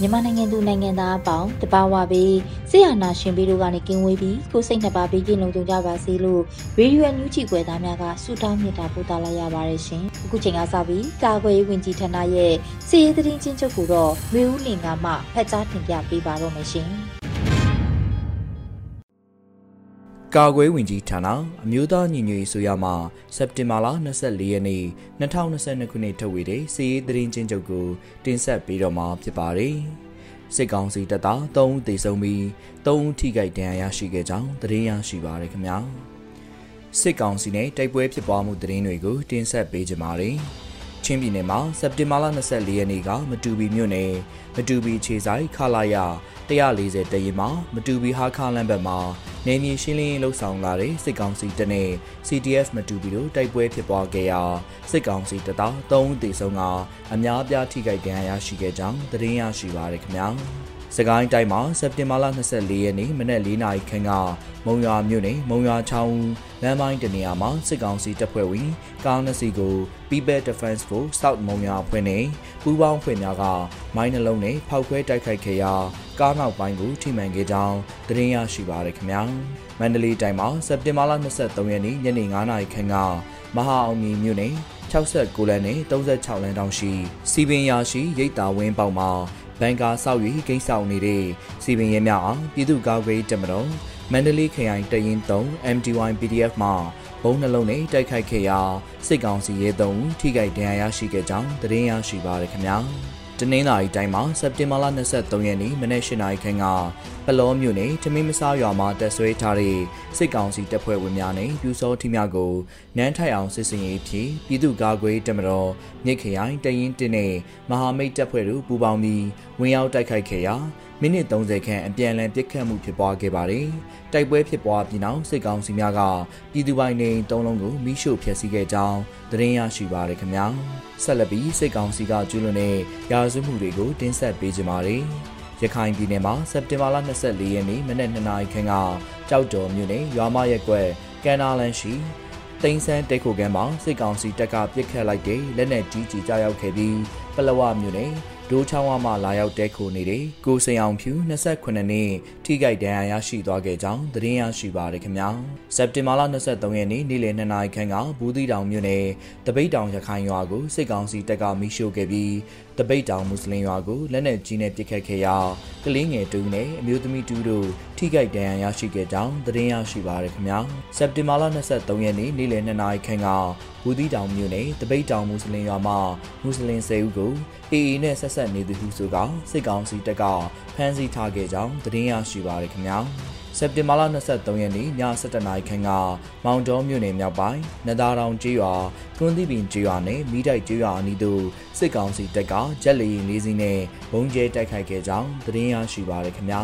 မြန်မာနိုင်ငံသူနိုင်ငံသားအပေါင်းတဘာဝပြီးဆေးရနာရှင်ပြီးတို့ကနေကင်းဝေးပြီးကိုစိတ်နှစ်ပါးပြီးကင်းလုံးကြုံကြပါစေလို့ရေဒီယိုညူချီကွယ်သားများကဆုတောင်းမြတ်တာပို့သလာရပါတယ်ရှင်အခုချိန်ကစပြီးကာကွယ်ရေးဝန်ကြီးဌာနရဲ့စီရေးသတင်းချင်းချုပ်ကိုတော့မျိုးဦးလင်ကမှဖတ်ကြားတင်ပြပေးပါတော့မယ်ရှင် ကာကွယ်ဝင်ကြီးဌာနအမျိုးသားညီညွတ်ရေးဆိုရမှာစက်တင်ဘာလ24ရက်နေ့2022ခုနှစ်ထုတ်ဝေတဲ့စီရေးသတင်းချင်းချုပ်ကိုတင်ဆက်ပေးတော့မှာဖြစ်ပါတယ်။စစ်ကောင်စီတပ်သား3ဦးသေဆုံးပြီး3ဦးထိခိုက်ဒဏ်ရာရရှိခဲ့ကြောင်းသတင်းရရှိပါရခင်ဗျာ။စစ်ကောင်စီနဲ့တိုက်ပွဲဖြစ်ပွားမှုသတင်းတွေကိုတင်ဆက်ပေးကြပါမယ်။ချင်းပြည်နယ်မှာစက်တင်ဘာလ24ရက်နေ့ကမတူပီမြို့နယ်မတူပီခြေဆိုင်ခလာရ140တရင်မှာမတူပီဟာခါလန်ဘက်မှာ နေမြေရှင်းလင်းလှုပ်ဆောင်လာတဲ့စစ်ကောင်စီတပ်နဲ့ CDF မတူပီတို့တိုက်ပွဲဖြစ်ပွားခဲ့ရာစစ်ကောင်စီတပ်သား3ဦးသေဆုံးကအများအပြားထိခိုက်ဒဏ်ရာရရှိခဲ့ကြောင်းသတင်းရရှိပါရခင်ဗျာ။ စကိုင်းတိုင်းမှာစက်တင်ဘာလ24ရက်နေ့မနက်၄နာရီခန့်ကမုံရွာမြို့နယ်မုံရွာချောင်းလမ်းပိုင်းတနေရာမှာစစ်ကောင်စီတပ်ဖွဲ့ဝင်ကားနှစ်စီးကို People Defense Force South မုံရွာအဖွဲ့နဲ့ပူးပေါင်းဖွဲ့များကမိုင်းနှလုံးနဲ့ဖောက်ခွဲတိုက်ခိုက်ခဲ့ရာကားနောက်ပိုင်းကိုထိမှန်ခဲ့ကြောင်းသတင်းရရှိပါရခင်ဗျာမန္တလေးတိုင်းမှာစက်တင်ဘာလ23ရက်နေ့ညနေ9နာရီခန့်ကမဟာအောင်မြင်မြို့နယ်69လမ်းနဲ့36လမ်းတောင်ရှိစီပင်ရရှိရိတ်တာဝင်းပေါက်မှာ ဘန်ကာဆောက်၍ဂိမ်းဆောင်နေတဲ့စီပင်ရဲများအောင်ပြည်သူ့ကာကွယ်တပ်မတော်မန္တလေးခရိုင်တရင်3 MDY PDF မှဘုံနှလုံးနဲ့တိုက်ခိုက်ခဲ့ရာစစ်ကောင်စီရဲ3ထိခိုက်ဒဏ်ရာရရှိခဲ့ကြောင်းသတင်းရရှိပါရခင်ဗျာ။ တနင်္လာရီတိုင်းမှာစက်တင်ဘာလ23ရက်နေ့မနက်၈နာရီခန့်ကပလောမြို့နယ်ထမင်းမစားရွာမှာတက်ဆွဲထားတဲ့စစ်ကောင်စီတပ်ဖွဲ့ဝင်များနဲ့ပြူစောထီများကိုနန်းထိုင်အောင်စစ်စင်ရေးဖြစ်ပြည်သူ့ကာကွယ်တပ်မတော်မြစ်ခရိုင်တရင်တင်းနဲ့မဟာမိတ်တပ်ဖွဲ့တို့ပူးပေါင်းပြီးဝင်ရောက်တိုက်ခိုက်ခဲ့ရာ မိနစ်30ခန့်အပြန်အလှန်ပစ်ခတ်မှုဖြစ်ပွားခဲ့ပါတယ်။တိုက်ပွဲဖြစ်ပွားပြီးနောက်စစ်ကောင်စီများကပြည်သူပိုင်နေ၃လုံးကိုမိရှို့ဖျက်ဆီးခဲ့ကြောင်းသတင်းရရှိပါရခင်ဗျာ။ဆက်လက်ပြီးစစ်ကောင်စီကကျူးလွန်တဲ့ရာဇဝမှုတွေကိုတင်ဆက်ပေးကြပါမယ်။ရခိုင်ပြည်နယ်မှာစက်တင်ဘာလ24ရက်နေ့မနက်2နာရီခန့်ကကြောက်တော်မြို့နယ်ရွာမရက်ကွက်ကန်နာလန်ရှိတိန်ဆန်းတိတ်ခိုကမ်းမှာစစ်ကောင်စီတပ်ကပစ်ခတ်လိုက်တဲ့လက်နက်ကြီးကြီးကြားရောက်ခဲ့ပြီးပလဝမြို့နယ် ဒိုးချောင်းဝမှလာရောက်တဲခိုနေတဲ့ကိုစိန်အောင်ဖြူ28နှစ် ထိခိုက်ဒဏ်ရာရရှိသွားခဲ့ကြောင်းသတင်းရရှိပါရခင်ဗျာစက်တင်ဘာလ23ရက်နေ့နေ့လယ်2နာရီခန့်ကဘူးသီးတောင်မြို့နယ်တပိတ်တောင်ရခိုင်ရွာကိုစစ်ကောင်စီတပ်ကမိရှို့ခဲ့ပြီးတပိတ်တောင်မွတ်စလင်ရွာကိုလက်နက်ကြီးနဲ့ပစ်ခတ်ခဲ့ရာကလေးငယ်တူနဲ့အမျိုးသမီးတူတို့ထိခိုက်ဒဏ်ရာရရှိခဲ့ကြောင်းသတင်းရရှိပါရခင်ဗျာစက်တင်ဘာလ23ရက်နေ့နေ့လယ်2နာရီခန့်ကဘူးသီးတောင်မြို့နယ်တပိတ်တောင်မွတ်စလင်ရွာမှာမွတ်စလင်10ဦးကို AA နဲ့ဆက်ဆက်နေသူဟုဆိုကစစ်ကောင်စီတပ်က ဖမ်းဆီးထားခဲ့ကြောင်းသတင်းရရှိပါရခင်ဗျာစက်တင်ဘာလ23ရက်နေ့ည7:00နာရီခန့်ကမောင်တော်မြို့နယ်မြောက်ပိုင်းနဒါတောင်ကျေးရွာကွန်းသီပင်ကျေးရွာနဲ့မိတိုက်ကျေးရွာအနီးသို့စစ်ကောင်စီတပ်ကဂျက်လီလေးစီးနဲ့ဘုံကျဲတိုက်ခိုက်ခဲ့ကြောင်းသတင်းရရှိပါရခင်ဗျာ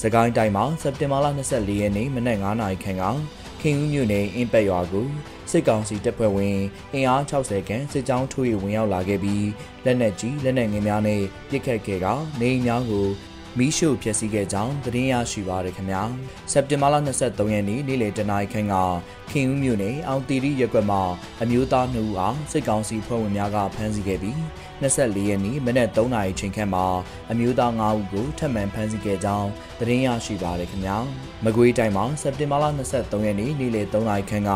စကိုင်းတိုင်းမှာစက်တင်ဘာလ24ရက်နေ့မနက်9:00နာရီခန့်ကခင်ဦးမြို့နယ်အင်းပက်ရွာကိုစစ်ကောင်စီတပ်ဖွဲ့ဝင်အင်အား60ခန့်စစ်ကြောင်းထိုး၍ဝင်ရောက်လာခဲ့ပြီးလက်နက်ကြီးလက်နက်ငယ်များနဲ့ပစ်ခတ်ခဲ့ကနေအိမ်များကို မီးရှို့ဖျက်ဆီးခဲ့ကြောင်းသတင်းရရှိပါရခင်ဗျာစက်တင်ဘာလ23ရက်နေ့နေ့လယ်တနာရီခန့်ကခင်ဦးမြို့နယ်အောင်တီရီရက်ကွက်မှာအမျိုးသား2ဦးအားစစ်ကောင်စီဖွဲ့ဝင်များကဖမ်းဆီးခဲ့ပြီး24ရက်နေ့မနက်3နာရီချိန်ခန့်မှာအမျိုးသား9ဦးကိုထပ်မံဖမ်းဆီးခဲ့ကြောင်းသတင်းရရှိပါရခင်ဗျာမကွေးတိုင်းမှာစက်တင်ဘာလ23ရက်နေ့နေ့လယ်3နာရီခန့်က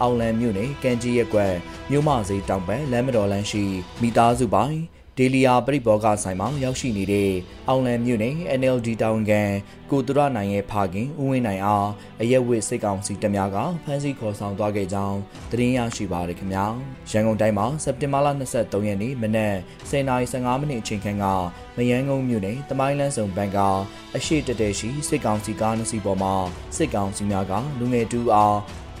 အောင်လန်မြို့နယ်ကံကြီးရက်ကွက်မြို့မစေးတောင်ဘက်လမ်းမတော်လမ်းရှိမိသားစုပိုင်း ဒေလီယာပြိဘောကဆိုင်မှာရောက်ရှိနေတဲ့အောင်လန်မြို့နယ် NLD တာဝန်ခံကိုသူရနိုင်ရဲ့ဖခင်ဦးဝင်းနိုင်အားအရက်ဝစ်စိတ်ကောင်စီတများကဖမ်းဆီးခေါ်ဆောင်သွားခဲ့ကြောင်းသတင်းရရှိပါရခင်ဗျာရန်ကုန်တိုင်းမှာစက်တင်ဘာလ23ရက်နေ့မနက်10:15မိနစ်အချိန်ခန့်ကမယန်းကုန်းမြို့နယ်တမိုင်းလန်းဆောင်ဘန်ကအရှိတတဲရှိစိတ်ကောင်စီကားနှစ်စီးပေါ်မှာစိတ်ကောင်စီများကလူငယ်တူအား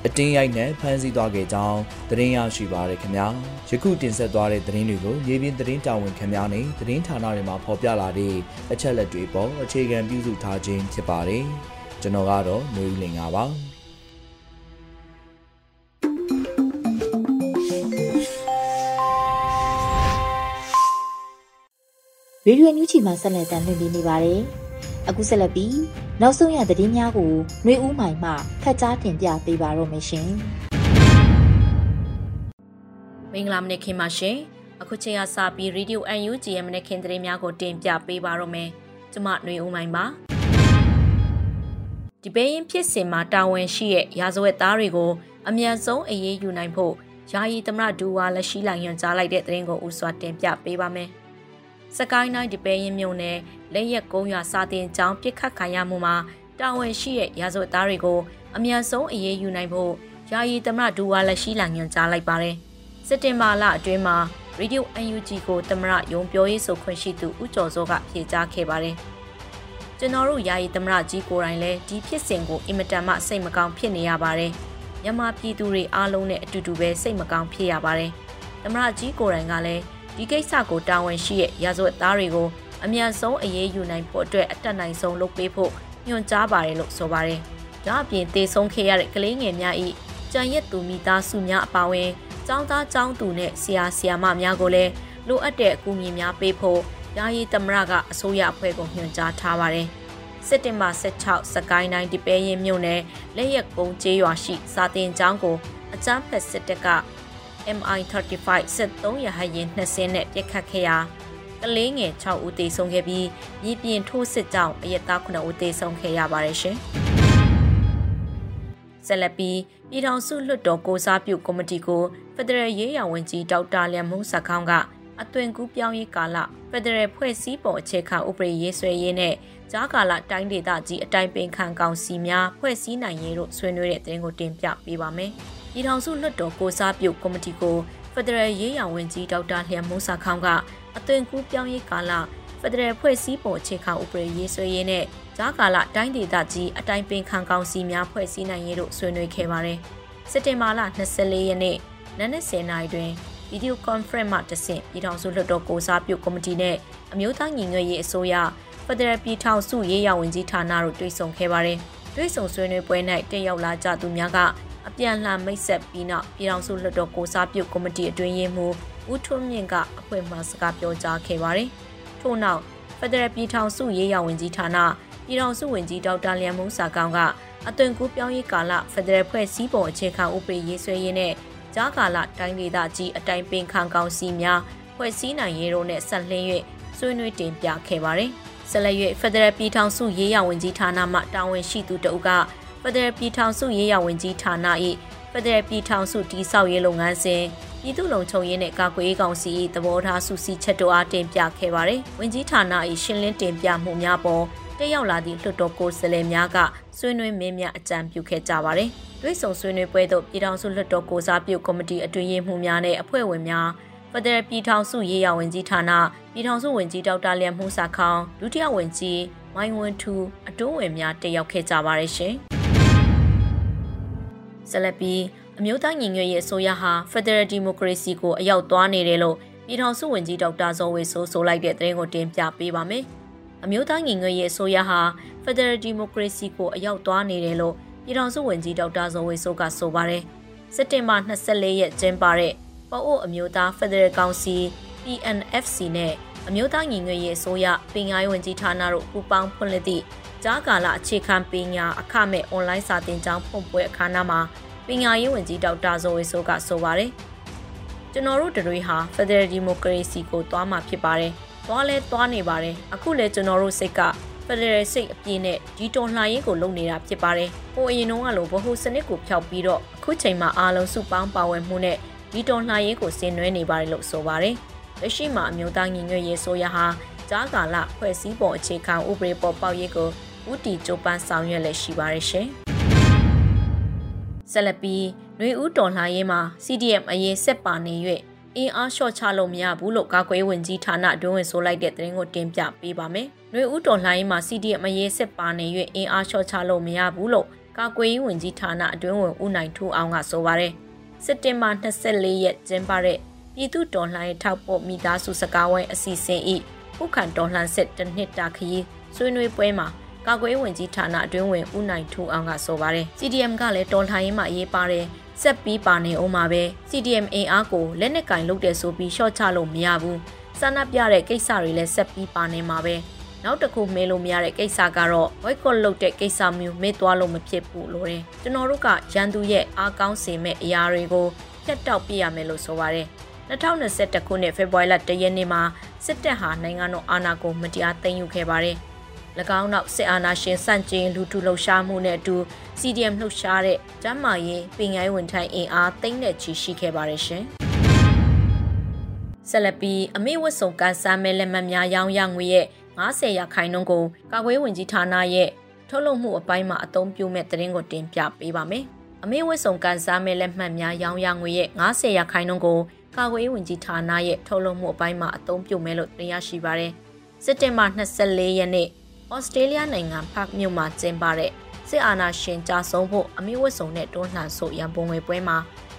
အတင်းရိုက်နဲ့ဖမ်းဆီးသွားခဲ့ကြောင်းသတင်းရရှိပါရခင်ဗျာယခုတင်ဆက်သွားတဲ့သတင်းတွေကိုမြေပြင်သတင်းတာဝန်ခံများနဲ့သတင်းဌာနတွေမှာဖော်ပြလာတဲ့အချက်လက်တွေပေါ်အခြေခံပြုစုထားခြင်းဖြစ်ပါတယ်ကျွန်တော်ကတော့ຫນွေဦးလင်ပါရေဒီယိုညူချီမှာဆက်လက်တင်ပြနေပါတယ်။အခုဆက်လက်ပြီး နောက်ဆုံးရသတင်းများကိုຫນွေဦးမိုင်မှဖတ်ကြားတင်ပြပေးပါရမရှင်။မင်္ဂလာမနေ့ခင်ပါရှင်။အခုချိန်ကစပြီး Radio UNG ရဲ့မနေ့ခင်သတင်းများကိုတင်ပြပေးပါရမယ်။ကျွန်မຫນွေဦးမိုင်ပါ။ဒီပေးရင်ဖြစ်စဉ်မှာတာဝန်ရှိတဲ့ရာဇဝတ်သားတွေကိုအမြန်ဆုံးအရေးယူနိုင်ဖို့ယာယီသမရဒူဝါလက်ရှိလိုက်ညွှန်ကြားလိုက်တဲ့သတင်းကိုဥစွာတင်ပြပေးပါမယ်။ စကိုင်းတိုင်းဒီပဲရင်မြို့နယ်လက်ရက်ကုန်းရွာစာတင်ကျောင်းပြစ်ခတ်ခံရမှုမှာတာဝန်ရှိတဲ့ရာဇဝတ်သားတွေကိုအမြန်ဆုံးအရေးယူနိုင်ဖို့ယာယီသမရဒူဝါလက်ရှိလာညွှန်ကြားလိုက်ပါတယ်။စက်တင်ဘာလအတွင်းမှာရေဒီယို UNG ကိုသမရယုံပြောရေးဆိုခွင့်ရှိသူဦးကျော်စောကဖြေကြားခဲ့ပါတယ်။ကျွန်တော်တို့ယာယီသမရကြီးကိုယ်တိုင်လည်းဒီဖြစ်စဉ်ကိုအင်မတန်မှစိတ်မကောင်းဖြစ်နေရပါတယ်။မြန်မာပြည်သူတွေအားလုံးနဲ့အတူတူပဲစိတ်မကောင်းဖြစ်ရပါတယ်။သမရကြီးကိုယ်တိုင်ကလည်း ဒီကိစ္စကိုတာဝန်ရှိတဲ့ရာဇဝတ်သားတွေကိုအမြန်ဆုံးအရေးယူနိုင်ဖို့အတွက်အတက်နိုင်ဆုံးလုပ်ပေးဖို့ညွှန်ကြားပါတယ်လို့ဆိုပါတယ်။ဒါအပြင်တေဆုံးခဲ့ရတဲ့ကလေးငယ်များ၏ကြံရက်သူမိသားစုများအပါအဝင်ចောင်းသားចောင်းသူနဲ့ဆရာဆရာမများကိုလည်းလိုအပ်တဲ့အကူအညီများပေးဖို့ယာယီသမရကအစိုးရအဖွဲ့ကိုညွှန်ကြားထားပါတယ်။စက်တင်ဘာ16စကိုင်းတိုင်းဒီပဲရင်မြို့နယ်လက်ရက်ကုန်းကျေးရွာရှိစာတင်ကျောင်းကိုအကြမ်းဖက်စစ်တပ်က MI35 စစ်3ရဟတ်ယာဉ်2စင်းနဲ့ပစ်ခတ်ခဲ့ရာကလေးငယ်6ဦးသေဆုံးခဲ့ပြီးမြေပြင်ထိုးစစ်ကြောင့်အရက်သား9ဦးသေဆုံးခဲ့ရပါတယ်ရှင်။ဆက်လက်ပြီးပြည်ထောင်စုလွှတ်တော်ကိုစားပြုကော်မတီကိုဖက်ဒရယ်ရေးရာဝန်ကြီးဒေါက်တာလျံမှုစခေါင်းကအသွင်ကူးပြောင်းရေးကာလဖက်ဒရယ်ဖွဲ့စည်းပုံအခြေခံဥပဒေရေးဆွဲရေးနဲ့ကြားကာလတိုင်းဒေသကြီးအတိုင်းပင်ခံကောင်စီများဖွဲ့စည်းနိုင်ရေးတို့ဆွေးနွေးတဲ့တင်ကိုတင်ပြပေးပါမယ်။ ပြည်ထောင်စုလွှတ်တော်ကိုစားပြုကော်မတီကိုဖက်ဒရယ်ရေးရာဝန်ကြီးဒေါက်တာလျံမိုးစာခေါင်းကအသွင်ကူးပြောင်းရေးကာလဖက်ဒရယ်ဖွဲ့စည်းပုံအခြေခံဥပဒေရေးဆွဲရေးနဲ့ဂျားကာလတိုင်းဒေသကြီးအတိုင်းပင်ခံကောင်စီများဖွဲ့စည်းနိုင်ရေးတို့ဆွေးနွေးခဲ့ပါတယ်။စက်တင်ဘာလ24ရက်နေ့နနက်10:00နာရီတွင်ဗီဒီယိုကွန်ဖရင့်မှတဆင့်ပြည်ထောင်စုလွှတ်တော်ကိုစားပြုကော်မတီနဲ့အမျိုးသားညီညွတ်ရေးအစိုးရဖက်ဒရယ်ပြည်ထောင်စုရေးရာဝန်ကြီးဌာနတို့တွေ့ဆုံခဲ့ပါတယ်။တွေ့ဆုံဆွေးနွေးပွဲ၌တက်ရောက်လာကြသူများက အပြန်လှန်မိတ်ဆက်ပြီးနောက်ပြည်ထောင်စုလွှတ်တော်ကိုစားပြုကော်မတီအတွင်းရေးမှူးဦးထွန်းမြင့်ကအဖွဲ့မှစကားပြောကြားခဲ့ပါတယ်။ထို့နောက်ဖက်ဒရယ်ပြည်ထောင်စုရေးရာဝန်ကြီးဌာနပြည်ထောင်စုဝန်ကြီးဒေါက်တာလျံမုံစာကောင်းကအသွင်ကူးပြောင်းရေးကာလဖက်ဒရယ်ဖွဲ့စည်းပုံအခြေခံဥပဒေရေးဆွဲရေးနဲ့ကြားကာလတိုင်းဒေသကြီးအတိုင်းပင်ခံကောင်စီများဖွဲ့စည်းနိုင်ရေးတို့နဲ့ဆက်လင်း၍ဆွေးနွေးတင်ပြခဲ့ပါတယ်။ဆက်လက်၍ဖက်ဒရယ်ပြည်ထောင်စုရေးရာဝန်ကြီးဌာနမှတာဝန်ရှိသူတဦးက ဖက်ဒရယ်ပြည်ထောင်စုရေးရာဝန်ကြီးဌာန၏ဖက်ဒရယ်ပြည်ထောင်စုတည်ဆောက်ရေးလုပ်ငန်းစဉ်ပြည်သူ့လုံခြုံရေးနဲ့ကာကွယ်ရေးကောင်စီ၏သဘောထားစုစည်းချက်တို့အားတင်ပြခဲ့ပါတယ်။ဝန်ကြီးဌာန၏ရှင်းလင်းတင်ပြမှုများပေါ်တက်ရောက်လာသည့်လွှတ်တော်ကိုယ်စားလှယ်များကဆွေးနွေးမင်းများအကြံပြုခဲ့ကြပါတယ်။တွဲဆုံဆွေးနွေးပွဲသို့ပြည်ထောင်စုလွှတ်တော်ကိုစားပြုကော်မတီအတွင်းရေးမှူးများနဲ့အဖွဲ့ဝင်များဖက်ဒရယ်ပြည်ထောင်စုရေးရာဝန်ကြီးဌာနပြည်ထောင်စုဝန်ကြီးဒေါက်တာလျံမှုစာခေါင်ဒုတိယဝန်ကြီးမိုင်းဝင်းထူအတွင်းဝင်များတက်ရောက်ခဲ့ကြပါတယ်ရှင်။ ဆက်လက်ပြီးအမျိုးသားညီညွတ်ရေးအစိုးရဟာ Federal Democracy ကိုအရောက်သွားနေတယ်လို့ပြည်ထောင်စုဝန်ကြီးဒေါက်တာဇော်ဝေဆိုးဆိုလိုက်တဲ့သတင်းကိုတင်ပြပေးပါမယ်။အမျိုးသားညီညွတ်ရေးအစိုးရဟာ Federal Democracy ကိုအရောက်သွားနေတယ်လို့ပြည်ထောင်စုဝန်ကြီးဒေါက်တာဇော်ဝေဆိုးကဆိုပါတယ်။စက်တင်ဘာ24ရက်ကျင်းပတဲ့ပအို့အမျိုးသား Federal Council PNFC နဲ့အမျိုးသားညီညွတ်ရေးအစိုးရပညာရေးဝန်ကြီးဌာနတို့ပူးပေါင်းဖွင့်လှစ်သည့် ကြားကာလအခြေခံပညာအခမဲ့အွန်လိုင်းစာသင်ကျောင်းဖွင့်ပွဲအခမ်းအနားမှာပညာရေးဝန်ကြီးဒေါက်တာဇော်ဝေဆိုးကဆိုပါတယ်ကျွန်တော်တို့တွေဟာ Federal Democracy ကိုသွားမှာဖြစ်ပါတယ်။သွားလဲသွားနေပါတယ်။အခုလဲကျွန်တော်တို့စိတ်က Federal စိတ်အပြည့်နဲ့ဒီတော်လှန်ရေးကိုလုပ်နေတာဖြစ်ပါတယ်။ဟိုအရင်တုန်းကလိုဗဟုစနစ်ကိုဖျောက်ပြီးတော့အခုချိန်မှာအားလုံးစုပေါင်းပါဝင်မှုနဲ့ဒီတော်လှန်ရေးကိုဆင်နွှဲနေပါတယ်လို့ဆိုပါတယ်။လက်ရှိမှာအမျိုးသားညီညွတ်ရေးဆိုရဟာကြားကာလဖွဲ့စည်းပုံအခြေခံဥပဒေပေါ်ပေါက်ရေးကို ဦးတည်ကြိုးပမ်းဆောင်ရွက်လက်ရှိပါရရှင်။ဆက်လက်ပြီးနှွေဦးတော်လှန်ရေးမှာ CDM အရေးဆက်ပါနေ၍အင်းအားလျှော့ချလို့မရဘူးလို့ကာကွယ်ဝင်ကြီးဌာနတွင်းဝင်ဆိုလိုက်တဲ့သတင်းကိုတင်ပြပေးပါမယ်။နှွေဦးတော်လှန်ရေးမှာ CDM အရေးဆက်ပါနေ၍အင်းအားလျှော့ချလို့မရဘူးလို့ကာကွယ်ရေးဝန်ကြီးဌာနအတွင်းဝင်ဦးနိုင်ထူးအောင်ကဆိုပါရယ်စက်တင်ဘာ24ရက်ကျင်းပတဲ့ပြည်သူတော်လှန်ရေးထောက်ပို့မိသားစုစကားဝိုင်းအစီအစဉ်ဤဥက္ကံတော်လှန်စစ်တနှစ်တာခရီးဆွေးနွေးပွဲမှာ ကာကွယ်ဝင်ကြီးဌာနအတွင်းဝင်ဦးနိုင်ထူအောင်ကဆိုပါတယ် CDM ကလည်းတော်လှန်ရေးမှာအရေးပါတယ်ဆက်ပြီးပါနေအောင်မှာပဲ CDM အင်အားကိုလက်နက်ကင်လုပ်တယ်ဆိုပြီးရှော့ချလို့မရဘူးဆန္ဒပြတဲ့ကိစ္စတွေလည်းဆက်ပြီးပါနေမှာပဲနောက်တစ်ခုမေးလို့မရတဲ့ကိစ္စကတော့ boycott လုပ်တဲ့ကိစ္စမျိုးမေးသွားလို့မဖြစ်ဘူးလို့တယ်ကျွန်တော်တို့ကရန်သူရဲ့အားကောင်းစေမဲ့အရာတွေကိုဖြတ်တောက်ပြရမယ်လို့ဆိုပါတယ်2021ခုနှစ်ဖေဖော်ဝါရီလ1ရက်နေ့မှာစစ်တပ်ဟာနိုင်ငံတော်အာဏာကိုမတရားသိမ်းယူခဲ့ပါတယ်၎ င်းနောက်စစ်အာဏာရှင်စန့်ကျင်လူထုလှုပ်ရှားမှုနဲ့အတူ CDM လှုပ်ရှားတဲ့ကျမ်းမာရေးပင်ငိုင်းဝန်ထမ်းအင်အားသိမ့်တဲ့ချီရှိခဲ့ပါတယ်ရှင်။ဆက်လက်ပြီးအမေဝတ်ဆောင်ကန်ဆာမဲလက်မှတ်များရောင်းရငွေရဲ့90ရာခိုင်နှုန်းကိုကာကွယ်ဝင်ကြီးဌာနရဲ့ထုတ်လုပ်မှုအပိုင်းမှာအသုံးပြုမဲ့သတင်းကိုတင်ပြပေးပါမယ်။အမေဝတ်ဆောင်ကန်ဆာမဲလက်မှတ်များရောင်းရငွေရဲ့90ရာခိုင်နှုန်းကိုကာကွယ်ဝင်ကြီးဌာနရဲ့ထုတ်လုပ်မှုအပိုင်းမှာအသုံးပြုမယ်လို့တင်ရရှိပါတယ်။စက်တင်ဘာ24ရက်နေ့ ဩစတြေးလျနိုင်ငံဖတ်မြို့မှာကျင်းပတဲ့စစ်အာဏာရှင်ကြာဆုံးဖို့အမိဝတ်စုံနဲ့တွန်းလှန်ဆိုရန်ပုံငွေပွဲမှာ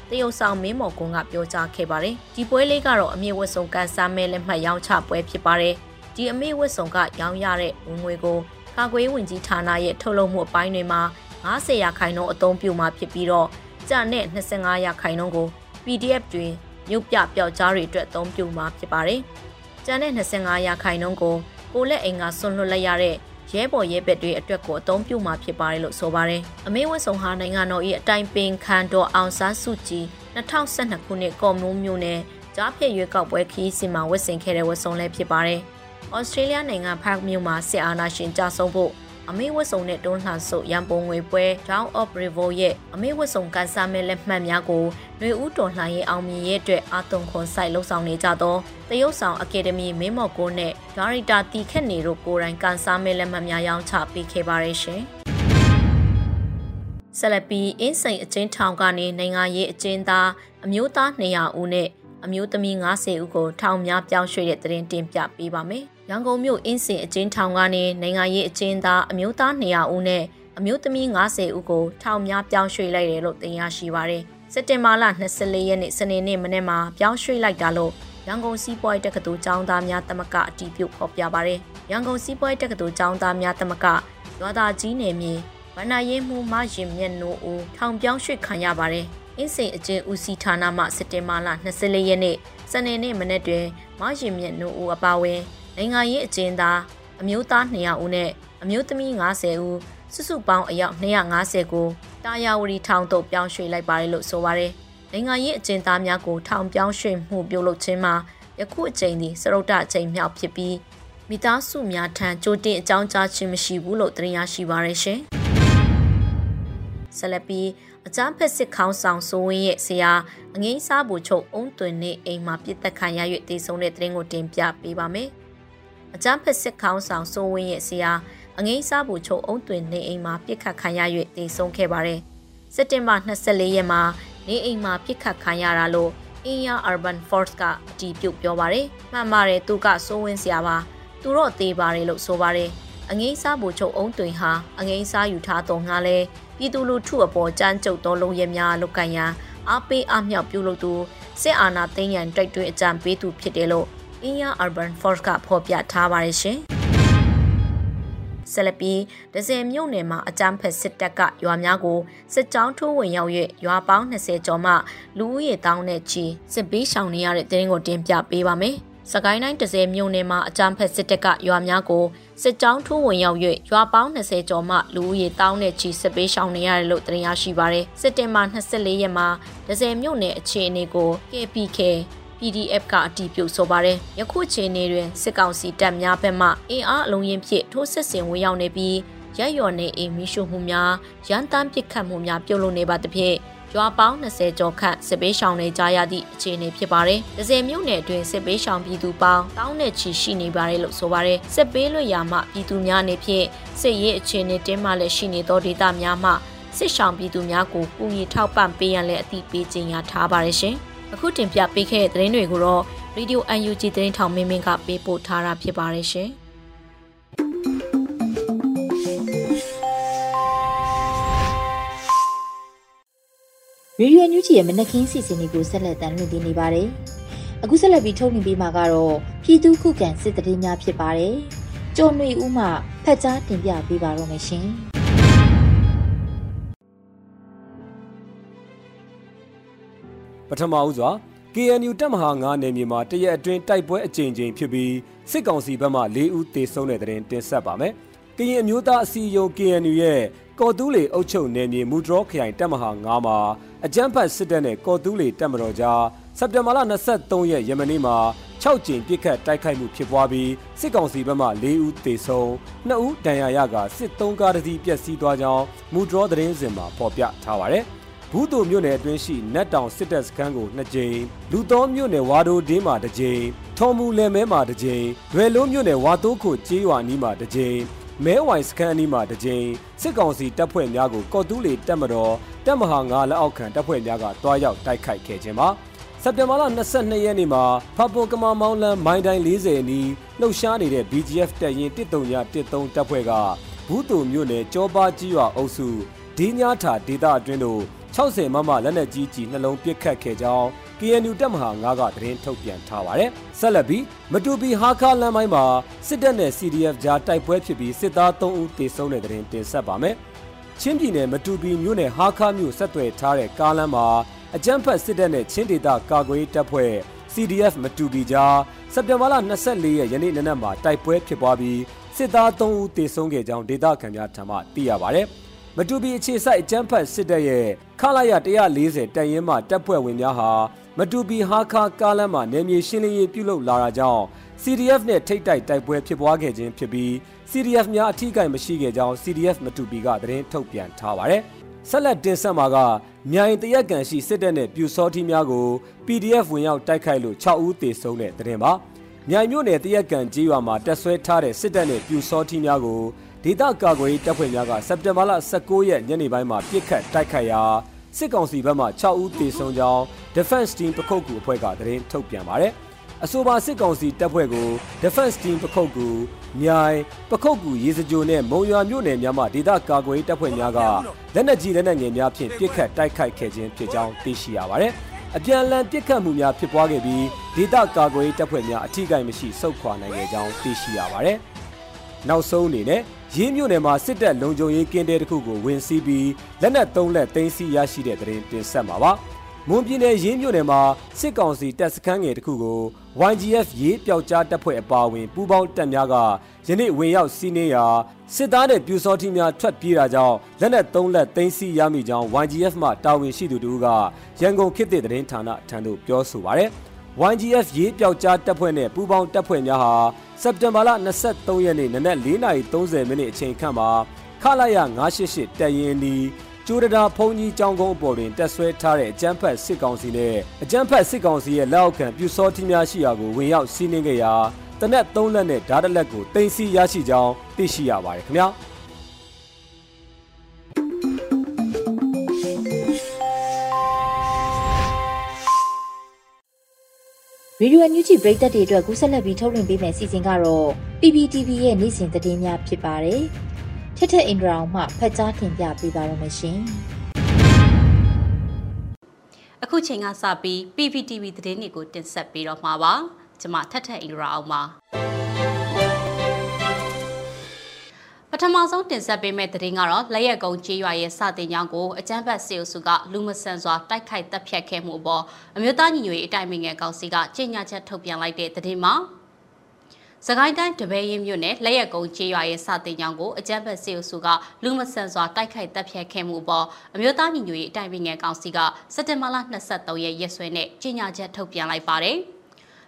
တရုတ်ဆောင်မင်းမော်ကွန်းကပြောကြားခဲ့ပါတယ်။ဒီပွဲလေးကတော့အမိဝတ်စုံကန်စားမဲလက်မှတ်ရောင်းချပွဲဖြစ်ပါတယ်။ဒီအမိဝတ်စုံကရောင်းရတဲ့ဝင်ငွေကိုကာကွယ်ဝင်ကြီးဌာနရဲ့ထုတ်လုပ်မှုအပိုင်းတွေမှာ90ရာခိုင်နှုန်းအသုံးပြုမှာဖြစ်ပြီးတော့ကျန်တဲ့25ရာခိုင်နှုန်းကို PDF တွေမြုပ်ပြပျောက်ကြားတွေအတွက်အသုံးပြုမှာဖြစ်ပါတယ်။ကျန်တဲ့25ရာခိုင်နှုန်းကို ကိုလက်အိမ်ကဆွန့်လွတ်လိုက်ရတဲ့ရဲဘော်ရဲဘက်တွေအတွက်ကိုအသုံးပြုမှာဖြစ်ပါတယ်လို့ဆိုပါတယ်။အမေဝတ်ဆောင်ဟာနိုင်ငံတော်၏အတိုင်ပင်ခံတော်အောင်ဆန်းစုကြည်2012ခုနှစ်ကော်မွန်မျိုးနဲ့ကြားဖြည့်ရွေးကောက်ပွဲခီးစီမှာဝတ်ဆင်ခဲ့တဲ့ဝတ်ဆောင်လည်းဖြစ်ပါတယ်။ဩစတြေးလျနိုင်ငံဖတ်မြို့မှာစစ်အာဏာရှင်ကြဆုံးဖို့ အမေဝတ်စုံနဲ့တွန်းလှန်ဆုပ်ရန်ပုံငွေပွဲ Down of River ရဲ့အမေဝတ်စုံကန်စားမဲ့လက်မှတ်များကိုຫນွေဦးတော်လှန်ရေးအောင်မြင်ရဲ့အတွက်အာသွန်ခွန်ဆိုင်လှုပ်ဆောင်နေကြသောတရုတ်ဆောင်အကယ်ဒမီမင်းမော်ကိုနဲ့ဒါရိုက်တာတီခက်နေတို့ကိုယ်တိုင်ကန်စားမဲ့လက်မှတ်များရောင်းချပေးခဲ့ပါရရှင်။ဆက်လက်ပြီးအင်းစိန်အချင်းထောင်ကနေနိုင်ငံရေးအချင်းသားအမျိုးသား200ဦးနဲ့အမျိုးသမီး90ဦးကိုထောင်များပြောင်းရွှေ့တဲ့သတင်းတင်ပြပေးပါမယ်။ ရန်ကုန်မြို့အင်းစင်အကျဉ်းထောင်ကနေနိုင်ငံရေးအကျဉ်းသားအမျိုးသား200ဦးနဲ့အမျိုးသမီး90ဦးကိုထောင်များပြောင်းရွှေ့လိုက်တယ်လို့သိရရှိပါရယ်။စက်တင်ဘာလ24ရက်နေ့စနေနေ့မနေ့မှာပြောင်းရွှေ့လိုက်တာလို့ရန်ကုန်စီးပွားရေးတက္ကသိုလ်ကျောင်းသားများတမကအတည်ပြုဖော်ပြပါရယ်။ရန်ကုန်စီးပွားရေးတက္ကသိုလ်ကျောင်းသားများတမကရွာသားကြီးနယ်မြေဗဏ္ဍာရေးမှုမရင်မြတ်နိုးဦးထောင်ပြောင်းရွှေ့ခံရပါတယ်။အင်းစိန်အကျဉ်းဦးစီးဌာနမှစက်တင်ဘာလ24ရက်နေ့စနေနေ့မနေ့တွင်မရင်မြတ်နိုးဦးအပါအဝင်နိုင်ငံရေးအကျဉ်းသားအမျိုးသား200ဦးနဲ့အမျိုးသမီး90ဦးစုစုပေါင်းအယောက်250ကိုတာယာဝတီထောင်သို့ပြောင်းရွှေ့လိုက်ပါတယ်လို့ဆိုပါတယ်။နိုင်ငံရေးအကျဉ်းသားများကိုထောင်ပြောင်းရွှေ့မှုပြုလုပ်ခြင်းမှာယခုအချိန်ဒီစရုတ်တအချိန်မြောက်ဖြစ်ပြီးမိသားစုများထံကြိုတင်အကြောင်းကြားခြင်းမရှိဘူးလို့တင်ရရှိပါရရှင်။ဆလပီအကြမ်းဖက်စစ်ခေါင်းဆောင်စိုးဝင်းရဲ့ဆရာအငိမ့်စားဘူချုပ်အုံးသွင်နေအိမ်မှာပြစ်တက်ခံရ၍တည်ဆုံတဲ့သတင်းကိုတင်ပြပေးပါမယ်။ အကြမ်းဖက်စစ်ခေါင်းဆောင်စိုးဝင်းရဲ့ဆရာအငိမ့်စားဘူချုပ်အုံသွင်နေအိမ်မှာပြစ်ခတ်ခံရ၍တည်ဆုံးခဲ့ပါတယ်။စက်တင်ဘာ24ရက်မှာနေအိမ်မှာပြစ်ခတ်ခံရတာလို့ India Urban Force ကအတည်ပြုပြောပါတယ်။မှန်ပါတယ်သူကစိုးဝင်းဆရာပါ။သူတော့သေးပါတယ်လို့ဆိုပါတယ်။အငိမ့်စားဘူချုပ်အုံသွင်ဟာအငိမ့်စားယူထားတော်ငါလဲပြည်သူလူထုအပေါ်ကြမ်းကြုတ်သောလုံရများလုတ်ကန်ရန်အားပေးအမြောက်ပြုလုပ်သူစစ်အာဏာသိမ်းရန်တိုက်တွန်းအကြံပေးသူဖြစ်တယ်လို့ India Urban Force ကဖော်ပြထားပါတယ်ရှင်။ဆက်လက်ပြီးဒဇယ်မြို့နယ်မှာအကြမ်းဖက်စစ်တပ်ကရွာများကိုစစ်ကြောင်းထိုးဝင်ရောက်၍ရွာပေါင်း20ကျော်မှလူဦးရေတောင်းနဲ့ချီစစ်ပေးရှောင်နေရတဲ့တဲ့ရင်ကိုတင်ပြပေးပါမယ်။စကိုင်းတိုင်းတစဲမြို့နယ်မှာအကြမ်းဖက်စစ်တပ်ကရွာများကိုစစ်ကြောင်းထိုးဝင်ရောက်၍ရွာပေါင်း20ကျော်မှလူဦးရေတောင်းနဲ့ချီစစ်ပေးရှောင်နေရတယ်လို့သတင်းရရှိပါရယ်စစ်တင်ဘာ24ရက်မှာတစဲမြို့နယ်အခြေအနေကို KPK PDF ကအတည်ပြုဆိုပါတယ်။ယခုချိန်နေတွင်စစ်ကောင်စီတပ်များဘက်မှအင်အားအလုံးရင်ဖြင့်ထိုးစစ်ဆင်ဝင်ရောက်နေပြီးရက်ရော်နေအိမ်မီးရှို့မှုများရန်တမ်းပစ်ခတ်မှုများပြုလုပ်နေပါသဖြင့်ရွာပေါင်း20ကျော်ခန့်စစ်ပေးရှောင်နေကြရသည့်အခြေအနေဖြစ်ပါတယ်။ဒဇယ်မြို့နယ်အတွင်းစစ်ပေးရှောင်ပြည်သူပေါင်းတောင်းနဲ့ချီရှိနေပါတယ်လို့ဆိုပါတယ်။စစ်ပေးလွှတ်ရာမှပြည်သူများအနေဖြင့်စစ်ရေးအခြေအနေတင်းမာလည်းရှိနေသောဒေသများမှစစ်ရှောင်ပြည်သူများကိုကူညီထောက်ပံ့ပေးရန်လည်းအသိပေးကြေညာထားပါတယ်ရှင်။ အခုတင်ပြပေးခဲ့တဲ့သတင်းတွေကိုတော့ Radio UNG သတင်းထောင်မင်းမင်းကပေးပို့ထားတာဖြစ်ပါတယ်ရှင်။ရေဒီယိုညူချီရဲ့မနက်ခင်းစီစဉ်လေးကိုဆက်လက်တင်ပြနေပါတယ်။အခုဆက်လက်ပြီးထုတ်လွှင့်ပေးမှာကတော့ပြည်သူခုခံစစ်တရေများဖြစ်ပါတယ်။ကျော်ຫນွေဦးမှဖက်ကြားတင်ပြပေးပါတော့မယ်ရှင်။ ပထမဦးစွာ KNU တပ်မဟာ9နယ်မြေမှာတရက်အတွင်းတိုက်ပွဲအကြိမ်ကြိမ်ဖြစ်ပြီးစစ်ကောင်စီဘက်မှ၄ဦးသေဆုံးတဲ့တဲ့တင်ဆက်ပါမယ်။ကရင်အမျိုးသားအစည်းအရုံး KNU ရဲ့ကော်တူးလေအုပ်ချုပ်နယ်မြေမူဒရောခရိုင်တပ်မဟာ9မှာအကြမ်းဖက်စစ်တပ်နဲ့ကော်တူးလေတပ်မတော်ကြားစက်တင်ဘာလ23ရက်ယမနေ့မှာ6ကြိမ်ပြစ်ခတ်တိုက်ခိုက်မှုဖြစ်ပွားပြီးစစ်ကောင်စီဘက်မှ၄ဦးသေဆုံး2ဦးဒဏ်ရာရကစစ်သုံးကားတစ်စီးပျက်စီးသွားကြောင်းမူဒရောသတင်းစင်မှာဖော်ပြထားပါတယ်။ ဘူးတူမြို့နယ်အတွင်းရှိနတ်တောင်စစ်တပ်စခန်းကို2ကြိမ်လူသောမြို့နယ်ဝါဒိုဒင်းမှာ2ကြိမ်ထော်မူလယ်မဲမှာ2ကြိမ်ရွယ်လုံးမြို့နယ်ဝါတိုးခုကျေးရွာနီးမှာ2ကြိမ်မဲဝိုင်စခန်းအနီးမှာတစ်ကြိမ်စစ်ကောင်စီတပ်ဖွဲ့များကိုကော့တူးလေတပ်မတော်တပ်မဟာ9လက်အောက်ခံတပ်ဖွဲ့များကတွားရောက်တိုက်ခိုက်ခဲ့ခြင်းပါစက်တင်ဘာလ22ရက်နေ့မှာဖပိုကမာမောင်းလန်းမိုင်းတိုင်း40အနီးလှုပ်ရှားနေတဲ့ BGF တပ်ရင်း139တပ်ဖွဲ့ကဘူးတူမြို့နယ်ကြောပါကြီးရွာအုပ်စုဒီညာထာဒေသအတွင်းသို့ 60မမလက်နက်ကြီးကြီးနှလုံးပစ်ခတ်ခဲ့ကြောင်း KNU တပ်မဟာ9ကသတင်းထုတ်ပြန်ထားပါတယ်။ဆက်လက်ပြီးမတူပီဟာခါလမ်းပိုင်းမှာစစ်တပ်နဲ့ CDF ကြားတိုက်ပွဲဖြစ်ပြီးစစ်သား3ဦးသေဆုံးတဲ့သတင်းတင်ဆက်ပါမယ်။ချင်းပြည်နယ်မတူပီမြို့နယ်ဟာခါမြို့ဆက်သွယ်ထားတဲ့ကားလမ်းမှာအကြမ်းဖက်စစ်တပ်နဲ့ချင်းဒေသကာကွယ်တပ်ဖွဲ့ CDF မတူပီကြားစက်တင်ဘာလ24ရက်ယနေ့နနက်မှာတိုက်ပွဲဖြစ်ပွားပြီးစစ်သား3ဦးသေဆုံးခဲ့ကြောင်းဒေသခံများထံမှသိရပါဗျ။ မတူပီအခြေစိုက်အကြမ်းဖက်စစ်တပ်ရဲ့ခလာရ140တပ်ရင်းမှတပ်ဖွဲ့ဝင်များဟာမတူပီဟာခါကားလမ်းမှာနယ်မြေရှင်းလင်းရေးပြုလုပ်လာတာကြောင့် CDF နဲ့ထိတ်တိုက်တိုက်ပွဲဖြစ်ပွားခဲ့ခြင်းဖြစ်ပြီး CDF များအထီးကိုင်မရှိခဲ့ကြောင်း CDF မတူပီကသတင်းထုတ်ပြန်ထားပါတယ်။ဆက်လက်တင်ဆက်မှာကမြိုင်တရက်ကန်ရှိစစ်တပ်နဲ့ပြူစောထီးများကို PDF ဝင်ရောက်တိုက်ခိုက်လို့6ဦးသေဆုံးတဲ့သတင်းပါ။မြိုင်မြို့နယ်တရက်ကန်ကြီးရွာမှာတက်ဆွဲထားတဲ့စစ်တပ်နဲ့ပြူစောထီးများကို ဒေသကာကွယ်ရေးတပ်ဖွဲ့များကစက်တင်ဘာလ19ရက်ညနေပိုင်းမှာပြစ်ခတ်တိုက်ခိုက်ရာစစ်ကောင်စီဘက်မှ6ဦးသေဆုံးကြောင်း Defense Team ပခုတ်ကူအဖွဲ့ကသတင်းထုတ်ပြန်ပါတယ်။အဆိုပါစစ်ကောင်စီတပ်ဖွဲ့ကို Defense Team ပခုတ်ကူမြိုင်ပခုတ်ကူရေစကြိုနဲ့မုံရွာမြို့နယ်များမှဒေသကာကွယ်ရေးတပ်ဖွဲ့များကလက်နက်ကြီးလက်နက်ငယ်များဖြင့်ပစ်ခတ်တိုက်ခိုက်ခဲ့ခြင်းဖြစ်ကြောင်းသိရှိရပါတယ်။အပြန်အလှန်ပစ်ခတ်မှုများဖြစ်ပွားခဲ့ပြီးဒေသကာကွယ်ရေးတပ်ဖွဲ့များအထိကိမရှိဆုတ်ခွာနိုင်ခဲ့ကြောင်းသိရှိရပါတယ်။နောက်ဆုံးအနေနဲ့ ရင်းမြို့နယ်မှာစစ်တပ်လုံခြုံရေးကင်းတဲတစ်ခုကိုဝင်စီးပြီးလက်နက်၃လက်သိမ်းဆည်းရရှိတဲ့တဲ့တင်ဆက်မှာပါ။မွန်ပြည်နယ်ရင်းမြို့နယ်မှာစစ်ကောင်စီတပ်စခန်းငယ်တစ်ခုကို YGF ရေးပျောက်ကြားတပ်ဖွဲ့အပါအဝင်ပူးပေါင်းတပ်များကယနေ့ဝင်ရောက်စီးနင်းရာစစ်သားတဲ့ပြူစောတိများထွက်ပြေးတာကြောင့်လက်နက်၃လက်သိမ်းဆည်းရမိကြောင်း YGF မှတာဝန်ရှိသူတို့ကရန်ကုန်ခေတ်သစ်သတင်းဌာနထံသို့ပြောဆိုပါရယ် YGF ရေးပျောက်ကြားတပ်ဖွဲ့နဲ့ပူးပေါင်းတပ်ဖွဲ့များဟာ စက်တင်ဘာလ23ရက်နေ့နနက်4:30မိနစ်အချိန်ခန့်မှာခလာရ988တပ်ရင်းနီးကျိုးတရာဖုန်ကြီးကျောင်းကုန်းအပေါ်တွင်တက်ဆွဲထားတဲ့အကြမ်းဖက်စစ်ကောင်စီနဲ့အကြမ်းဖက်စစ်ကောင်စီရဲ့လက်အောက်ခံပြူစောတိများရှိရာကိုဝင်ရောက်စီးနင်းခဲ့ရာတနက်3လက်နဲ့ဓာတ်လက်ကိုတင်စီရရှိကြောင်းသိရှိရပါတယ်ခင်ဗျာ။ ဗီဒီယိုအန်ယူဂျီပရိသတ်တွေအတွက်ကူးဆက်လက်ပြီးထုတ်လွှင့်ပေးမယ့်စီစဉ်ကတော့ PPTV ရဲ့နေ့စဉ်သတင်းများဖြစ်ပါတယ်။ထက်ထက်အင်ဒရာအောင်မှဖတ်ကြားတင်ပြပေးပါရမရှင်။အခုချိန်ကစပြီး PPTV သတင်းတွေကိုတင်ဆက်ပေးတော့မှာပါ။ကျွန်မထက်ထက်အင်ဒရာအောင်ပါ။ ထမဆုံးတင်ဆက်ပေးမယ့်သတင်းကတော့လက်ရက်ကုန်းကြေးရွာရဲ့စတင်ကြောင်းကိုအကြမ်းဖက်စေအုပ်စုကလူမဆန်စွာတိုက်ခိုက်တပ်ဖြတ်ခဲ့မှုအပေါ်အမျိုးသားညီညွတ်ရေးအတိုင်းအမြင်ကောင်စီကကြေညာချက်ထုတ်ပြန်လိုက်တဲ့သတင်းမှာစကိုင်းတိုင်းတပည့်ရင်မြို့နယ်လက်ရက်ကုန်းကျေးရွာရဲ့စတင်ကြောင်းကိုအကြမ်းဖက်စေအုပ်စုကလူမဆန်စွာတိုက်ခိုက်တပ်ဖြတ်ခဲ့မှုပေါ်အမျိုးသားညီညွတ်ရေးအတိုင်းအမြင်ကောင်စီကစက်တင်ဘာလ23ရက်ရက်စွဲနဲ့ကြေညာချက်ထုတ်ပြန်လိုက်ပါတယ်။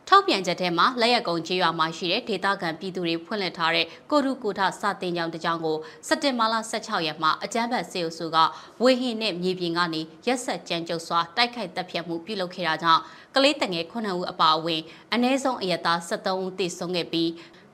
ထောက်ပြန်ချက်ထဲမှာလက်ရက်ကုံကျေးရွာမှာရှိတဲ့ဒေသခံပြည်သူတွေဖွင့်လှစ်ထားတဲ့ကိုရုကိုထစတင်ကြောင်တကြောင်ကိုစက်တင်ဘာလ16ရက်မှာအကြမ်းဖက်စေအုပ်စုကဝေဟင်နဲ့မြေပြင်ကနေရက်ဆက်ကြမ်းကြုတ်စွာတိုက်ခိုက်တပ်ဖြတ်မှုပြုလုပ်ခဲ့တာကြောင့်ကလေးတငယ်9ဦးအပါအဝင်အ ਨੇ ဆုံးအရသား73ဦးသေဆုံးခဲ့ပြီး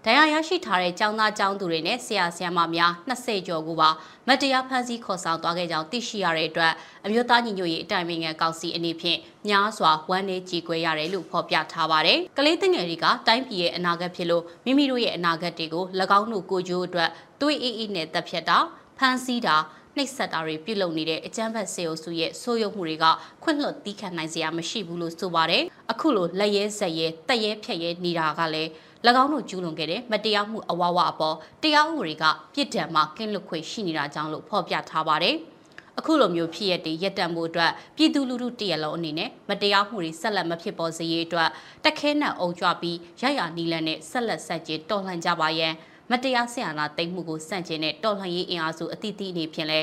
ဒဏ်ရာရရှိထားတဲ့ចောင်းသားចောင်းသူတွေနဲ့ဆရာဆရာမများ20ကျော်ကိုပါမတရားဖမ်းဆီးခေါ်ဆောင်သွားခဲ့ကြောင်းသိရှိရတဲ့အတွက်အမျိုးသားညီညွတ်ရေးအတိုင်ပင်ခံကောင်စီအနေဖြင့်များစွာဝမ်းနည်းကြေကွဲရတယ်လို့ဖော်ပြထားပါတယ်။ကလေးငယ်တွေကတိုင်းပြည်ရဲ့အနာဂတ်ဖြစ်လို့မိမိတို့ရဲ့အနာဂတ်တွေကို၎င်းတို့ကိုကြိုးအတွက်သွေးအေးအေးနဲ့တပ်ဖြတ်တာဖမ်းဆီးတာနှိပ်စက်တာတွေပြုလုပ်နေတဲ့အကြမ်းဖက်စေအုပ်စုရဲ့ဆိုးရုံမှုတွေကခွင့်လွှတ်တီးခံနိုင်စရာမရှိဘူးလို့ဆိုပါတယ်။အခုလိုလက်ရဲဆက်ရဲတက်ရဲဖြက်ရဲနေတာကလည်း၎ င်းတို့ကျူးလွန်ခဲ့တဲ့မတရားမှုအဝဝအပေါ်တရားဥပဒေကပြစ်ဒဏ်မှကင်းလွတ်ခွင့်ရှိနေတာကြောင့်လို့ဖော်ပြထားပါတယ်။အခုလိုမျိုးဖြစ်ရတဲ့ရက်တံမှုအတွက်ပြည်သူလူထုတရက်လုံးအနေနဲ့မတရားမှုတွေဆက်လက်မဖြစ်ပေါ်စေရေးအတွက်တခဲနဲ့အုံကြွပြီးရရနီလန်နဲ့ဆက်လက်ဆက်ကျတော်လှန်ကြပါရန်မတရားဆရာနာတိတ်မှုကိုစန့်ကျင်တဲ့တော်လှန်ရေးအင်အားစုအသီးသီးအနေဖြင့်လဲ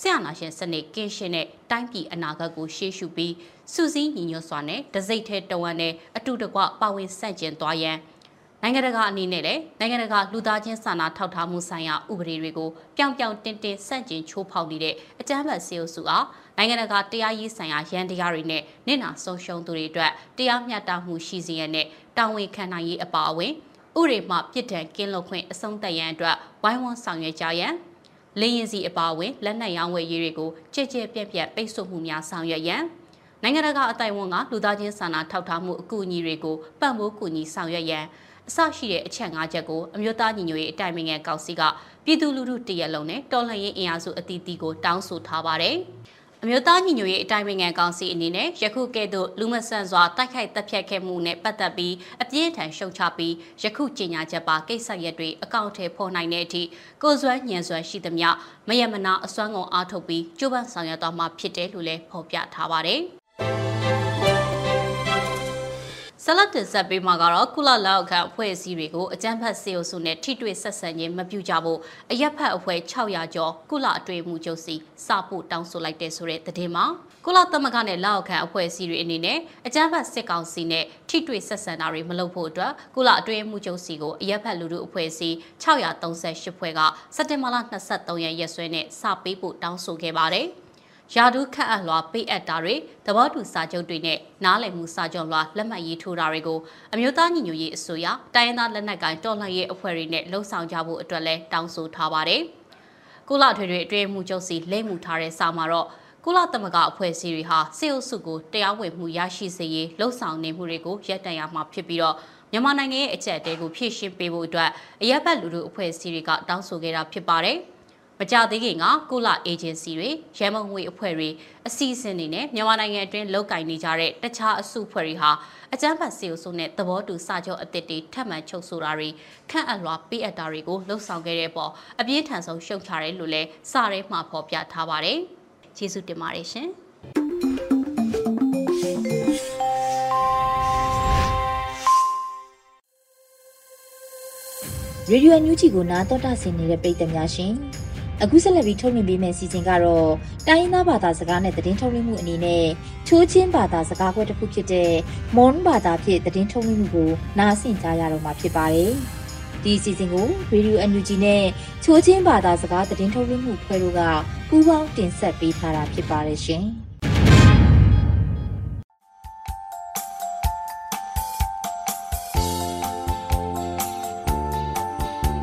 ဆရာနာရှင်စနစ်ကင်းရှင်းတဲ့တိုင်းပြည်အနာဂတ်ကိုရှေ့ရှုပြီးစုစည်းညီညွတ်စွာနဲ့တစိမ့်ထဲတဝမ်းနဲ့အတူတကွပါဝင်ဆန့်ကျင်သွားရန် နိုင်ငံတကာအနေနဲ့လည်းနိုင်ငံတကာလူသားချင်းစာနာထောက်ထားမှုဆိုင်ရာဥပဒေတွေကိုပြောင်ပြောင်တင်းတင်းဆန့်ကျင်ချိုးဖောက်နေတဲ့အကြမ်းဖက်စေအုပ်စုအားနိုင်ငံတကာတရားရေးဆိုင်ရာရန်တရားတွေနဲ့နစ်နာဆုံးရှုံးသူတွေအတွက်တရားမျှတမှုရှိစေရတဲ့တာဝန်ခံနိုင်ရေးအပါအဝင်ဥရေမှပြစ်ဒဏ်ကင်းလွတ်ခွင့်အဆုံးသတ်ရန်အတွက်ဝိုင်းဝန်းဆောင်ရွက်ကြရန်လင်းရင်စီအပါအဝင်လက်နက်ရောင်းဝယ်ရေးတွေကိုကြည်ကြဲပြန့်ပြန့်ပိတ်ဆို့မှုများဆောင်ရွက်ရန်နိုင်ငံတကာအတိုင်ဝန်ကလူသားချင်းစာနာထောက်ထားမှုအကူအညီတွေကိုပံ့ပိုးကူညီဆောင်ရွက်ရန် အစရှိတဲ့အချက်၅ချက်ကိုအမျိုးသားညီညွတ်ရေးအတိုင်ပင်ခံကောင်စီကပြည်သူလူထုတရက်လုံးနဲ့တော်လှန်ရေးအင်အားစုအသီးသီးကိုတောင်းဆိုထားပါတယ်။အမျိုးသားညီညွတ်ရေးအတိုင်းပင်ခံကောင်စီအနေနဲ့ယခုကဲ့သို့လူမဆန်စွာတိုက်ခိုက်တပ်ဖြတ်ခဲ့မှုနဲ့ပတ်သက်ပြီးအပြင်းထန်ရှုံချပြီးယခုကြေညာချက်ပါကိစ္စရပ်တွေအကောင့်ထဲပေါ်နိုင်တဲ့အထိကိုစွမ်းညံစွမ်းရှိသမျှမယမနာအစွမ်းကုန်အားထုတ်ပြီးကြိုးပမ်းဆောင်ရွက်သွားမှာဖြစ်တယ်လို့လည်းဖော်ပြထားပါတယ်။ ဆလတ်တင်ဆက်ပေးမှာကတော့ကုလလောက်အခန့်အဖွဲ့အစည်းတွေကိုအကြမ်းဖက်စေအုပ်စုနဲ့ထိတွေ့ဆက်ဆံခြင်းမပြုကြဖို့အရက်ဖက်အဖွဲ့600ကျော်ကုလအတွေ့အမှုချုပ်စီစဖို့တောင်းဆိုလိုက်တဲ့ဆိုတဲ့သတင်းမှာကုလသမဂ္ဂနဲ့လောက်အခန့်အဖွဲ့အစည်းတွေအနေနဲ့အကြမ်းဖက်စစ်ကောင်စီနဲ့ထိတွေ့ဆက်ဆံတာတွေမလုပ်ဖို့အတွက်ကုလအတွေ့အမှုချုပ်စီကိုအရက်ဖက်လူထုအဖွဲ့အစည်း638ဖွဲ့ကစက်တင်ဘာလ23ရက်ရက်စွဲနဲ့စပေးဖို့တောင်းဆိုခဲ့ပါတယ်။ ယာဒူးခန့်အပ်လွှာပေးအပ်တာတွေသဘောတူစာချုပ်တွေနဲ့နားလည်မှုစာချုပ်လွှာလက်မှတ်ရေးထိုးတာတွေကိုအမျိုးသားညီညွတ်ရေးအစိုးရတိုင်းရင်းသားလက်နက်ကိုင်တော်လှန်ရေးအဖွဲ့တွေနဲ့လှုံ့ဆော်ကြဖို့အတွက်လည်းတောင်းဆိုထားပါတယ်။ကုလထွေထွေအတွင်းမှုချုပ်စီလိမ့်မှုထားတဲ့စာမှာတော့ကုလသမဂ္ဂအဖွဲ့အစည်းတွေဟာစေအုပ်စုကိုတရားဝင်မှုရရှိစေရေးလှုံ့ဆော်နေမှုတွေကိုရပ်တန့်ရမှာဖြစ်ပြီးတော့မြန်မာနိုင်ငံရဲ့အချက်အတဲကိုဖြည့်ရှင်းပေးဖို့အတွက်အရက်ဘတ်လူလူအဖွဲ့အစည်းတွေကတောင်းဆိုခဲ့တာဖြစ်ပါတယ်။ မကြသေးခင်ကကုလအေဂျင်စီတွေရဲမုံငွေအဖွဲ့တွေအစီအစဉ်တွေနဲ့မြန်မာနိုင်ငံအတွင်းလုပ်ကင်နေကြတဲ့တခြားအစုအဖွဲ့တွေဟာအကြမ်းဖက်စီအုပ်စုနဲ့သဘောတူစာချုပ်အသစ်တွေထပ်မံချုပ်ဆိုတာတွေခန့်အပ်လွှာပေးအပ်တာတွေကိုလှုံ့ဆော်ခဲ့တဲ့ပေါ်အပြင်းထန်ဆုံးရှုံချတယ်လို့လည်းစာရဲမှာဖော်ပြထားပါတယ်။ကျေးဇူးတင်ပါတယ်ရှင်။ရေဒီယိုအန်ယူဂျီကိုနားတော်တာဆင်နေတဲ့ပရိသတ်များရှင် အခုဆက်လက်ပြီးထုတ်လွှင့်ပေးမယ့်စီစဉ်ကတော့တိုင်းရင်းသားဘာသာစကားနဲ့သတင်းထုတ်လွှင့်မှုအနေနဲ့ချိုးချင်းဘာသာစကားခွဲတစ်ခုဖြစ်တဲ့မွန်ဘာသာဖြင့်သတင်းထုတ်လွှင့်မှုကိုနားဆင်ကြရတော့မှာဖြစ်ပါတယ်။ဒီစီစဉ်ကို Radio NUG နဲ့ချိုးချင်းဘာသာစကားသတင်းထုတ်လွှင့်မှုဖွဲ့တို့ကပူးပေါင်းတင်ဆက်ပေးထားတာဖြစ်ပါတယ်ရှင်။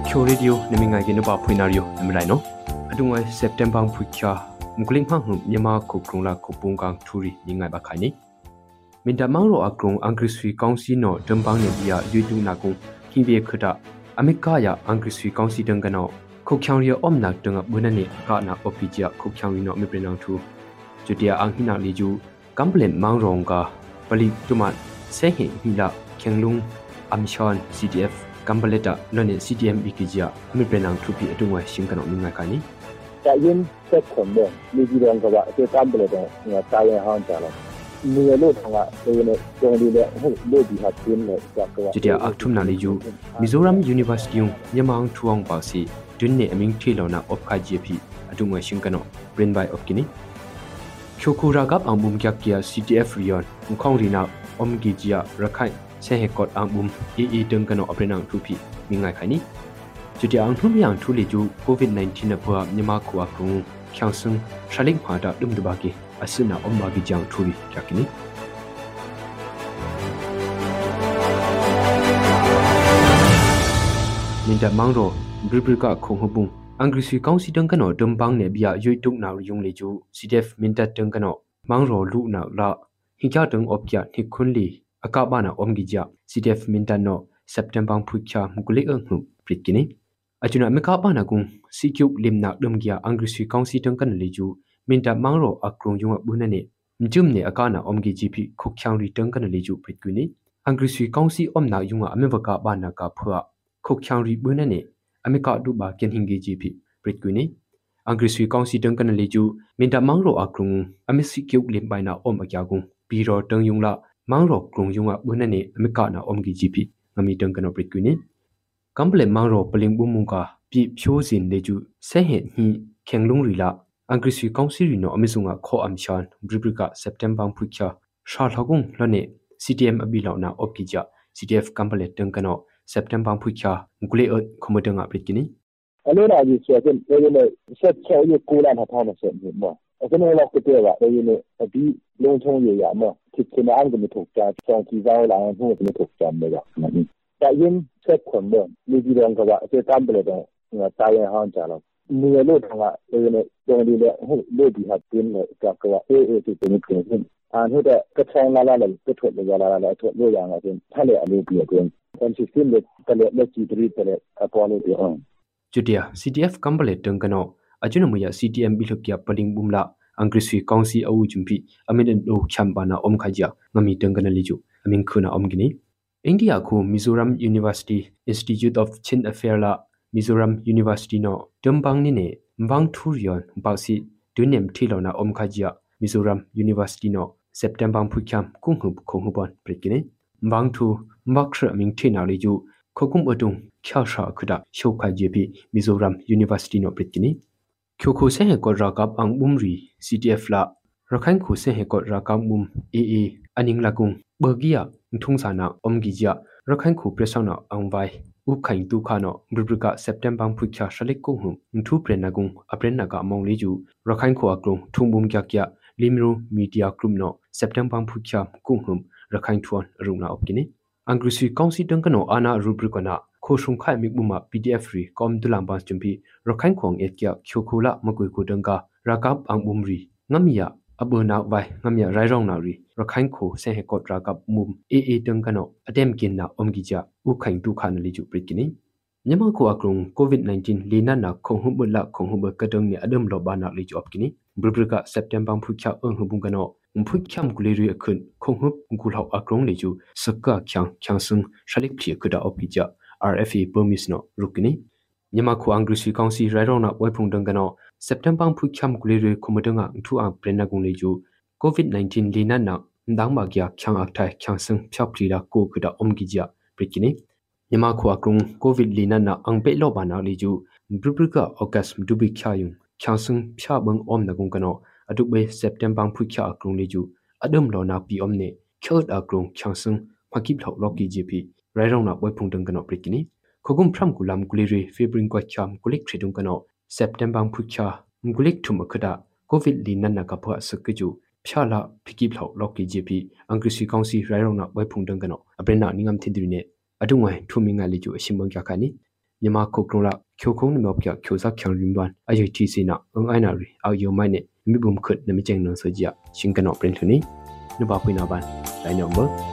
ချိုရီဒီယိုနမငိုင်ကင်းတော့ဖွင့်နာရီယိုနမလိုက်နော် အတုံဝဲစက်တင်ဘာဖူချာမကလင်းဖန်ဟုမြန်မာခုကရုံလာခုပုံကန်ထူရီညငိုင်ဘခိုင်နီမင်တမောင်ရောအကရုံအင်္ဂရိဆွီကောင်စီနော်ဒမ်ပန်းနေဒီယာယူတူနာကုကင်းပြေခဒအမေကာယာအင်္ဂရိဆွီကောင်စီတန်ကနော်ခုချောင်ရီအုံနာတငဘွနနေကာနာအပီဂျာခုချောင်ရီနော်မေပရနောင်ထူဂျူတီယာအန်ဟိနာလီဂျူကမ်ပလင်မောင်ရောင်ကာပလီတူမတ်ဆေဟင်ဟီလာခေငလုံအမ်ရှွန် CDF တာရင်သက်ခွန်တဲ့လူကြီးတော်ကပါအဲတမ်းပလေတဲ့တာရင်ဟောင်းကြတော့မြေလို့ထောင်ကလေနဲ့ကျုံဒီနဲ့ဟုတ်လို့ဒီဟာကျင်းနဲ့ကြောက်ကွာကျတဲ့အခုနာလီယူမီဇိုရမ်ယူနီဗာစီတီမြန်မာအောင်ထူအောင်ပါစီဒွန်းနေအမင်းထေလောနာအော့ခါဂျီပီအတူမွေရှင်ကနောပရင်ဘိုင်အော့ကီနီချိုကူရာကပ်အမုံကက်ကီယာ CTF ရီယွန်ခေါင်ရီနာအုံဂီဂျီယာရခိုင်ဆေဟေကော့အမုံအီအီတန်ကနောအပရင်အောင်ထူပီမိငိုင်ခိုင်နီ เนี่ยให้ลูกดีหัดขึ้นเลยจากก็ว่า Jitia akthum na li ju Mizoram University yung Nyamang Thuang pa si Dunne aming thilo na opkha GP atungwa shingkano brain by opkini Kyokura gap ambum kya kia CTF rion ngkhong rina omgi jia rakhai se he kot ambum e e tung kano aprenang thupi mingai khani Jitia ang thum yang thu li ju COVID-19 na phwa nyama khu akung khyang sung shaling phada dum dubaki asina omba gi jang thuri yakini Minda mangro bribrika khonghbung Angrisi kaunsi tangkano dumbang ne bia yoituk na yung leju CDF minta tangkano mangro lu na la hikya tung opkya hikunli akaba na omgija CDF minta no September phukya mukuli ang pritkini achuna mekaba na gung sikyuk limna dumgya Angrisi kaunsi tangkan leju minta mangro akrong yung bunane mjumne akana omgiji phi khokhyang ri tangkan leju pritkini Angrisi kaunsi omna yung amewaka ba na ka phwa khokhyang ri bunane amika du ba ken hingi ji phi pritkwini angri sui kaunsi tang kan le ju minta mangro akrung amisi kyuk lim bai na om akya gung pi ro tang yung la mangro krung yung a bunane amika na om gi ji phi ngami tang kan pritkwini kamble mangro paling bu mung ka pi phyo sin le ju se he hi khenglung ri la angri sui kaunsi ri no amisunga kho am chan bribrika september phukya sha lagung lane ctm abilaw na opkija ctf kamble tang kano september phukya ngule ot khomodanga pritkini အလို့လာကြီးဆိုတဲ့ဒီနေ့ဆက်ချောရကိုလာထားထားမယ်ဆိုတော့အခုလည်းတော့ကြည့်ရပါဒီနေ့ဒီလုံးထုံးရရမှာဖြစ်ချင်အောင်ကိုမထုတ်ကြဆောင်ကြည့်ကြလာအောင်ကိုမထုတ်ကြမယ်က ta yin se kon don ni di don ka ba se tam ble don na ta yin han cha lo ni le lo don ga le ne don di le hu le di ha tin le ka ka ba e e ti tin tin tin an hu da ka chang la la le ka thot le ya la la la thot lo ya nga tin tha le a le bi ko kon si tin le ta le le chi tri ta le a po le bi on chutia ctf kamble tung kano ajuna muya ctm bi lukya paling bumla angrisui kongsi au jumpi amin do chambana om khajia ngami tung kana liju amin khuna om gini အိန္ဒိယခု Mizoram University Institute of Chin Affairs လာ Mizoram University နော်ဒွမ်ဘန်းနိနေမဘန်းထူရယွန်ဘောက်စီဒွနမ်ထီလောနာအုံခါဂျာ Mizoram University နော် September ဖုချမ်ကုငုခုငုပွန်ပရိကိနေမဘန်းထူမခရမင်းထီနာလီဂျူခုကုမ်အတုံချာရှာခဒရှောခါဂျေပီ Mizoram University နော်ပရိကိနေချိုခိုဆေဟေကောရာကပ်အန်ဘုံရီ CTF လာရခိုင်ခိုဆေဟေကောရာကပ်ဘုံ AA အနင်းလကုံ ဘဂီယာထုံဆာနာအုံဂီဂျာရခိုင်ခုပရဆောနာအံဝိုင်ဥခိုင်တုခါနောဘရဘကစက်တမ်ဘာဖွိခါရှလိကုဟုမထုပရနဂုံအပရနကမောင်လေးကျူရခိုင်ခုအကလုံထုံဘုံကြကြလီမရူမီဒီယာကရုမနောစက်တမ်ဘာဖွိခါကုဟုရခိုင်ထွန်ရုံနာအုပ်ကိနေအင်္ဂရိစီကောင်စီတန်ကနောအာနာရူဘရကနာခိုရှုံခိုင်မိဘူမာ PDF ရီကွန်ဒူလမ်ဘန်ချွမ်ပီရခိုင်ခုံအက်ကျချိုခိုလာမကွေကိုတန်ကာရာကပ်အံဘုံရီငမီယာ AA aning lakung bergia thungsana omgija rakhain khu presana angwai u khain tu khano bribrika september phukya shalik ko hu thu prenagung aprenna ka among leju rakhain khu akrung thungbum kya kya limru media group no september phukya kunghum rakhain thuan rungna opkini angrusi kaunsi tangkano ana rubrikona khoshung khai mikbuma pdf ri kom dulam bas chumpi rakhain khong etkia khyokhula makui ko dangka rakap angbumri ngamia abuna vai ngamia rairong na ri rakhain kho se he kot rakap mum e e tangkano atem kin na omgija u khain tu khan li ju prikini nyama ko akrung covid 19 lina na khong hu bula khong hu ba kadang ni adam lo ba na li ju opkini bribrika september phukya ong hu bungano mphu khyam gule ri akhun khong hu gul hau akrong li ju sakka khyang khyang sung shalik phri kuda opija RFA permis no rukini nyama khu angri si kaunsi rairong na waipung dangano september phu khyam gule re khomodanga thu a prena gung le ju covid 19 lina na ndang ma gya khyang ak thai khyang sung phya phri ra ko kuda omgi ja prikini nyama khu akrung covid lina na angpe lo ba na le ju brubrika august dubi khya yung khyang sung phya bang om na gung kano aduk be september phu khya akrung le ju adum lo na pi om ne khyot akrung khyang sung phakip thok lo ki gp rairong na waipung dangano prikini khogum phram kulam guliri febring kwa cham kulik thridung kano september phukha ngulik thum khada covid linan na ka phwa sakju phyala phiki phlau lokki jepi angrisi kaunsi rairong na waipung dangano aprena ningam thindri ne adungwai thumi nga liju asimbang kya khani nyama khokrong la khyokhong ni mapkya khyosa khyang rimban ayi thi sina ang aina ri aw yo mai ne mibum khut na mi cheng nang so jia singkano print thuni nu ba phuina ban lai number